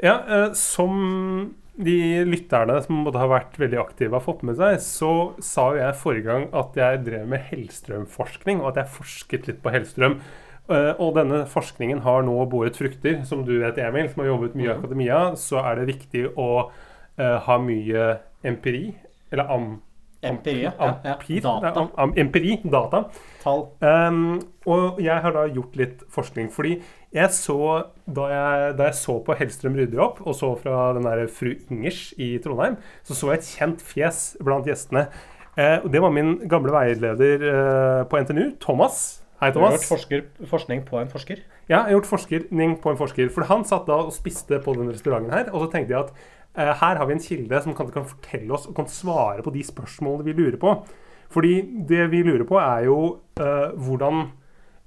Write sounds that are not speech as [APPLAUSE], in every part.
Ja, eh, som de lytterne som måtte ha vært veldig aktive, har fått med seg, så sa jo jeg forrige gang at jeg drev med Hellstrøm-forskning, og at jeg forsket litt på Hellstrøm. Eh, og denne forskningen har nå båret frukter. Som du vet, Emil, som har jobbet mye i akademia, så er det viktig å eh, ha mye empiri. Eller am, Empiri, ja. ja, ja. Data. empiri, data. Tall. Um, og jeg har da gjort litt forskning. Fordi jeg så Da jeg, da jeg så på Hellstrøm rydder opp, og så fra den der fru Ingers i Trondheim, så så jeg et kjent fjes blant gjestene. Uh, og det var min gamle veileder uh, på NTNU, Thomas. Hei, Du har gjort forsker, forskning på en forsker. Ja, jeg har gjort forskning på en forsker. For han satt da og spiste på den restauranten her, og så tenkte jeg at eh, her har vi en kilde som kan, kan fortelle oss og kan svare på de spørsmålene vi lurer på. Fordi det vi lurer på, er jo eh, hvordan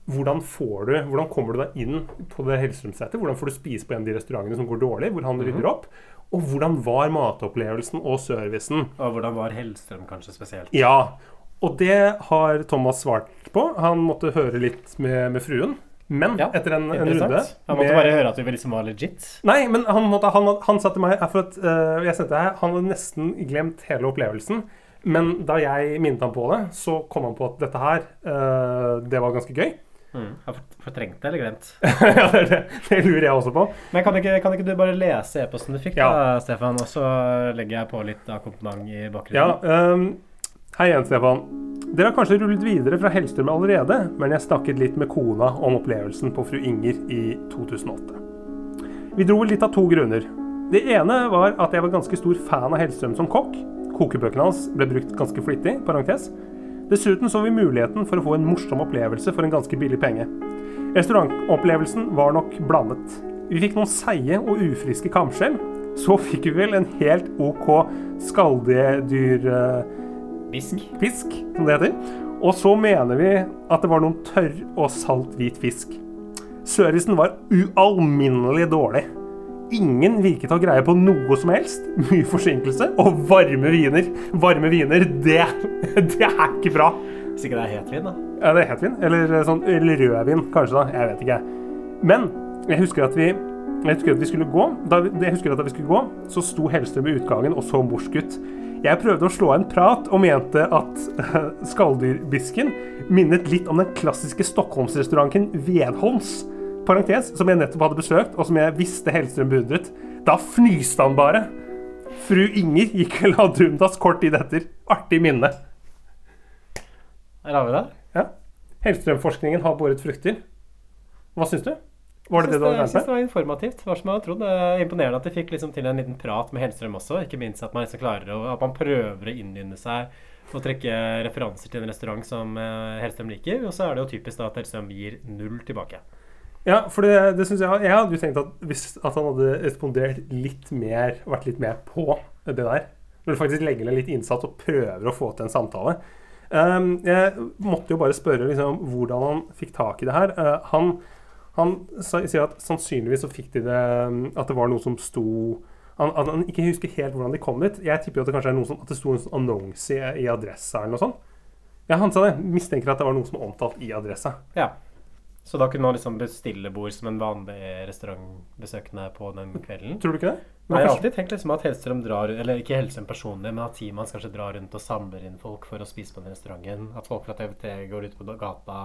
hvordan, får du, hvordan kommer du deg inn på det Hellstrøm-settet? Hvordan får du spise på en av de restaurantene som går dårlig, hvor han rydder opp? Og hvordan var matopplevelsen og servicen? Og hvordan var Hellstrøm kanskje spesielt? Ja, og det har Thomas svart på. Han måtte høre litt med, med fruen. Men Ja, etter en, en runde Han måtte med- bare høre at du liksom var legit. Nei, men han, måtte, han, han sa til meg for at uh, jeg sendte her, Han hadde nesten glemt hele opplevelsen. Men da jeg minnet ham på det, så kom han på at dette her, uh, det var ganske gøy. Mm. Har fortrengt det eller glemt? [LAUGHS] ja, det, det, det lurer jeg også på. Men kan ikke, kan ikke du bare lese e-posten du fikk, Ja. da, Stefan? Og så legger jeg på litt akkompagnement i bakgrunnen. Ja, bakgrunnen. Hei igjen, Stefan. Dere har kanskje rullet videre fra Hellstrøm allerede, men jeg snakket litt med kona om opplevelsen på fru Inger i 2008. Vi dro litt av to grunner. Det ene var at jeg var ganske stor fan av Hellstrøm som kokk. Kokebøkene hans ble brukt ganske flittig. parentes. Dessuten så vi muligheten for å få en morsom opplevelse for en ganske billig penge. Restaurantopplevelsen var nok blandet. Vi fikk noen seige og ufriske kamskjell. Så fikk vi vel en helt OK skalldyrfisk, Bisk. som det heter. Og så mener vi at det var noen tørr og salt hvit fisk. Servicen var ualminnelig dårlig. Ingen virket å greie på noe som helst. Mye forsinkelse og varme viner. Varme viner, det, det er ikke bra. Hvis ikke det er hetvin, da. Ja, det er hetvin. Eller, sånn, eller rødvin, kanskje. da, Jeg vet ikke. Men jeg husker at vi jeg husker at vi skulle gå, da, jeg husker at da vi skulle gå, så sto Hellstrøm i utgangen og så morsk ut. Jeg prøvde å slå av en prat og mente at uh, skalldyrbisken minnet litt om den klassiske Stockholmsrestauranten Vedholms, parentes, som jeg nettopp hadde besøkt, og som jeg visste Hellstrøm beundret. Da fnyste han bare. Fru Inger gikk vel av undas kort tid etter. Artig minne. Her har vi det. Ja. Hellstrøm-forskningen har båret frukter. Hva syns du? Var det det du hadde Jeg regnet synes med? det var informativt. hva var som jeg hadde trodd. Det er imponerende at de fikk liksom til en liten prat med Hellstrøm også. Ikke minst at man liksom klarer at man prøver å innynde seg og trekke referanser til en restaurant som eh, Hellstrøm liker. Og så er det jo typisk da at Hellstrøm gir null tilbake. Ja, for det, det synes jeg Jeg hadde jo tenkt at hvis at han hadde respondert litt mer, vært litt mer på det der Når du faktisk legger ned litt innsats og prøver å få til en samtale. Um, jeg måtte jo bare spørre liksom, hvordan han fikk tak i det her. Uh, han han sier at sannsynligvis så fikk de det um, At det var noe som sto han, han, han ikke husker helt hvordan de kom dit. Jeg tipper jo at det kanskje er noe som, at det sto en sånn annonse i, i adressa eller noe sånt. Ja, han sa det. Mistenker at det var noe som var omtalt i adressa. Ja. Så da kunne man liksom bestille bord som en vanlig restaurantbesøkende på den kvelden? Tror du ikke det? Nei, jeg har alltid tenkt liksom at Hellstrøm drar Eller ikke Hellstrøm personlig, men at teamet hans kanskje drar rundt og samler inn folk for å spise på den restauranten. At folk fra TVT går ut på gata.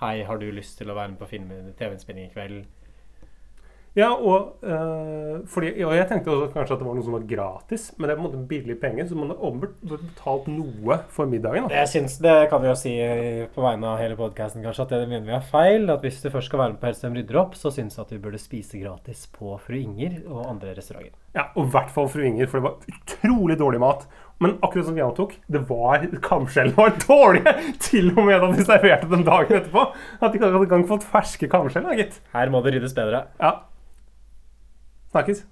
Hei, har du lyst til å være med på TV-innspilling i kveld? Ja, og, øh, fordi, og jeg tenkte også kanskje at det var noe som var gratis, men det er på en måte billig penger, så man har betalt noe for middagen. Da. Jeg syns, Det kan vi jo si på vegne av hele podkasten, kanskje, at det mener vi er feil. At hvis du først skal være med på Hellstrøm rydder opp, så syns jeg at vi burde spise gratis på Fru Inger og andre restauranter. Ja, Og i hvert fall fru Inger, for det var utrolig dårlig mat. Men akkurat som vi antok, det var kamskjellene var dårlige! Til og med da de serverte dem dagen etterpå. At de ikke hadde fått ferske kamskjell. Her må det ryddes bedre. Ja. Snakkes.